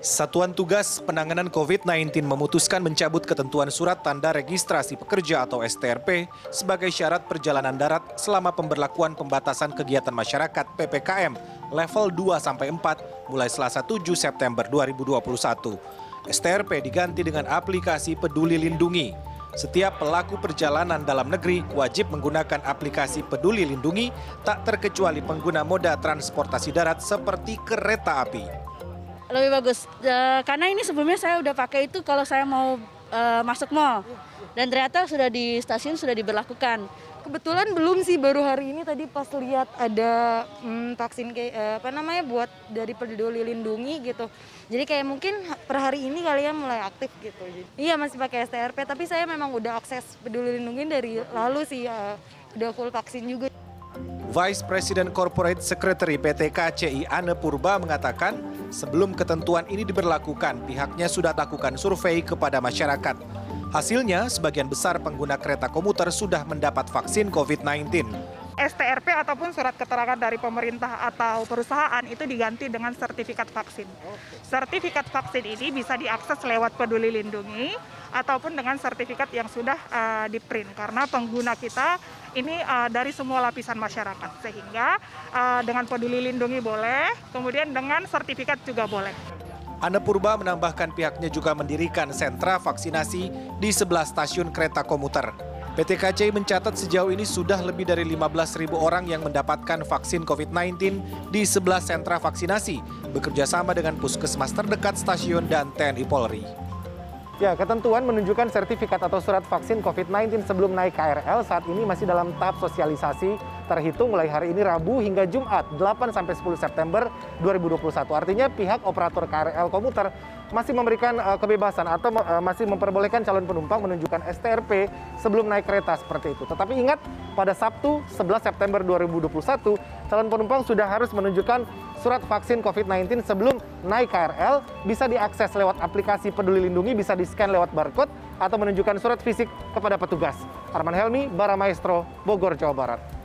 Satuan Tugas Penanganan COVID-19 memutuskan mencabut ketentuan surat tanda registrasi pekerja atau STRP sebagai syarat perjalanan darat selama pemberlakuan pembatasan kegiatan masyarakat PPKM level 2 sampai 4 mulai Selasa 7 September 2021. STRP diganti dengan aplikasi Peduli Lindungi. Setiap pelaku perjalanan dalam negeri wajib menggunakan aplikasi Peduli Lindungi tak terkecuali pengguna moda transportasi darat seperti kereta api lebih bagus. Uh, karena ini sebelumnya saya udah pakai itu kalau saya mau uh, masuk mall. Dan ternyata sudah di stasiun sudah diberlakukan. Kebetulan belum sih baru hari ini tadi pas lihat ada hmm, vaksin kayak uh, apa namanya buat dari peduli lindungi gitu. Jadi kayak mungkin per hari ini kalian mulai aktif gitu. Iya masih pakai STRP tapi saya memang udah akses peduli lindungi dari lalu sih uh, udah full vaksin juga Vice President Corporate Secretary PT KCI Anne Purba mengatakan, sebelum ketentuan ini diberlakukan, pihaknya sudah lakukan survei kepada masyarakat. Hasilnya, sebagian besar pengguna kereta komuter sudah mendapat vaksin COVID-19. STRP ataupun surat keterangan dari pemerintah atau perusahaan itu diganti dengan sertifikat vaksin. Sertifikat vaksin ini bisa diakses lewat Peduli Lindungi ataupun dengan sertifikat yang sudah uh, di-print karena pengguna kita ini uh, dari semua lapisan masyarakat sehingga uh, dengan Peduli Lindungi boleh, kemudian dengan sertifikat juga boleh. Ane Purba menambahkan pihaknya juga mendirikan sentra vaksinasi di sebelah stasiun kereta komuter. PT KCI mencatat sejauh ini sudah lebih dari 15.000 orang yang mendapatkan vaksin COVID-19 di 11 sentra vaksinasi, bekerja sama dengan puskesmas terdekat stasiun dan TNI Polri. Ya, ketentuan menunjukkan sertifikat atau surat vaksin COVID-19 sebelum naik KRL saat ini masih dalam tahap sosialisasi terhitung mulai hari ini Rabu hingga Jumat 8 sampai 10 September 2021. Artinya pihak operator KRL komuter masih memberikan uh, kebebasan atau uh, masih memperbolehkan calon penumpang menunjukkan STRP sebelum naik kereta seperti itu. Tetapi ingat pada Sabtu 11 September 2021 calon penumpang sudah harus menunjukkan surat vaksin COVID-19 sebelum naik KRL bisa diakses lewat aplikasi Peduli Lindungi, bisa di-scan lewat barcode atau menunjukkan surat fisik kepada petugas. Arman Helmi, Baramaestro, Bogor, Jawa Barat.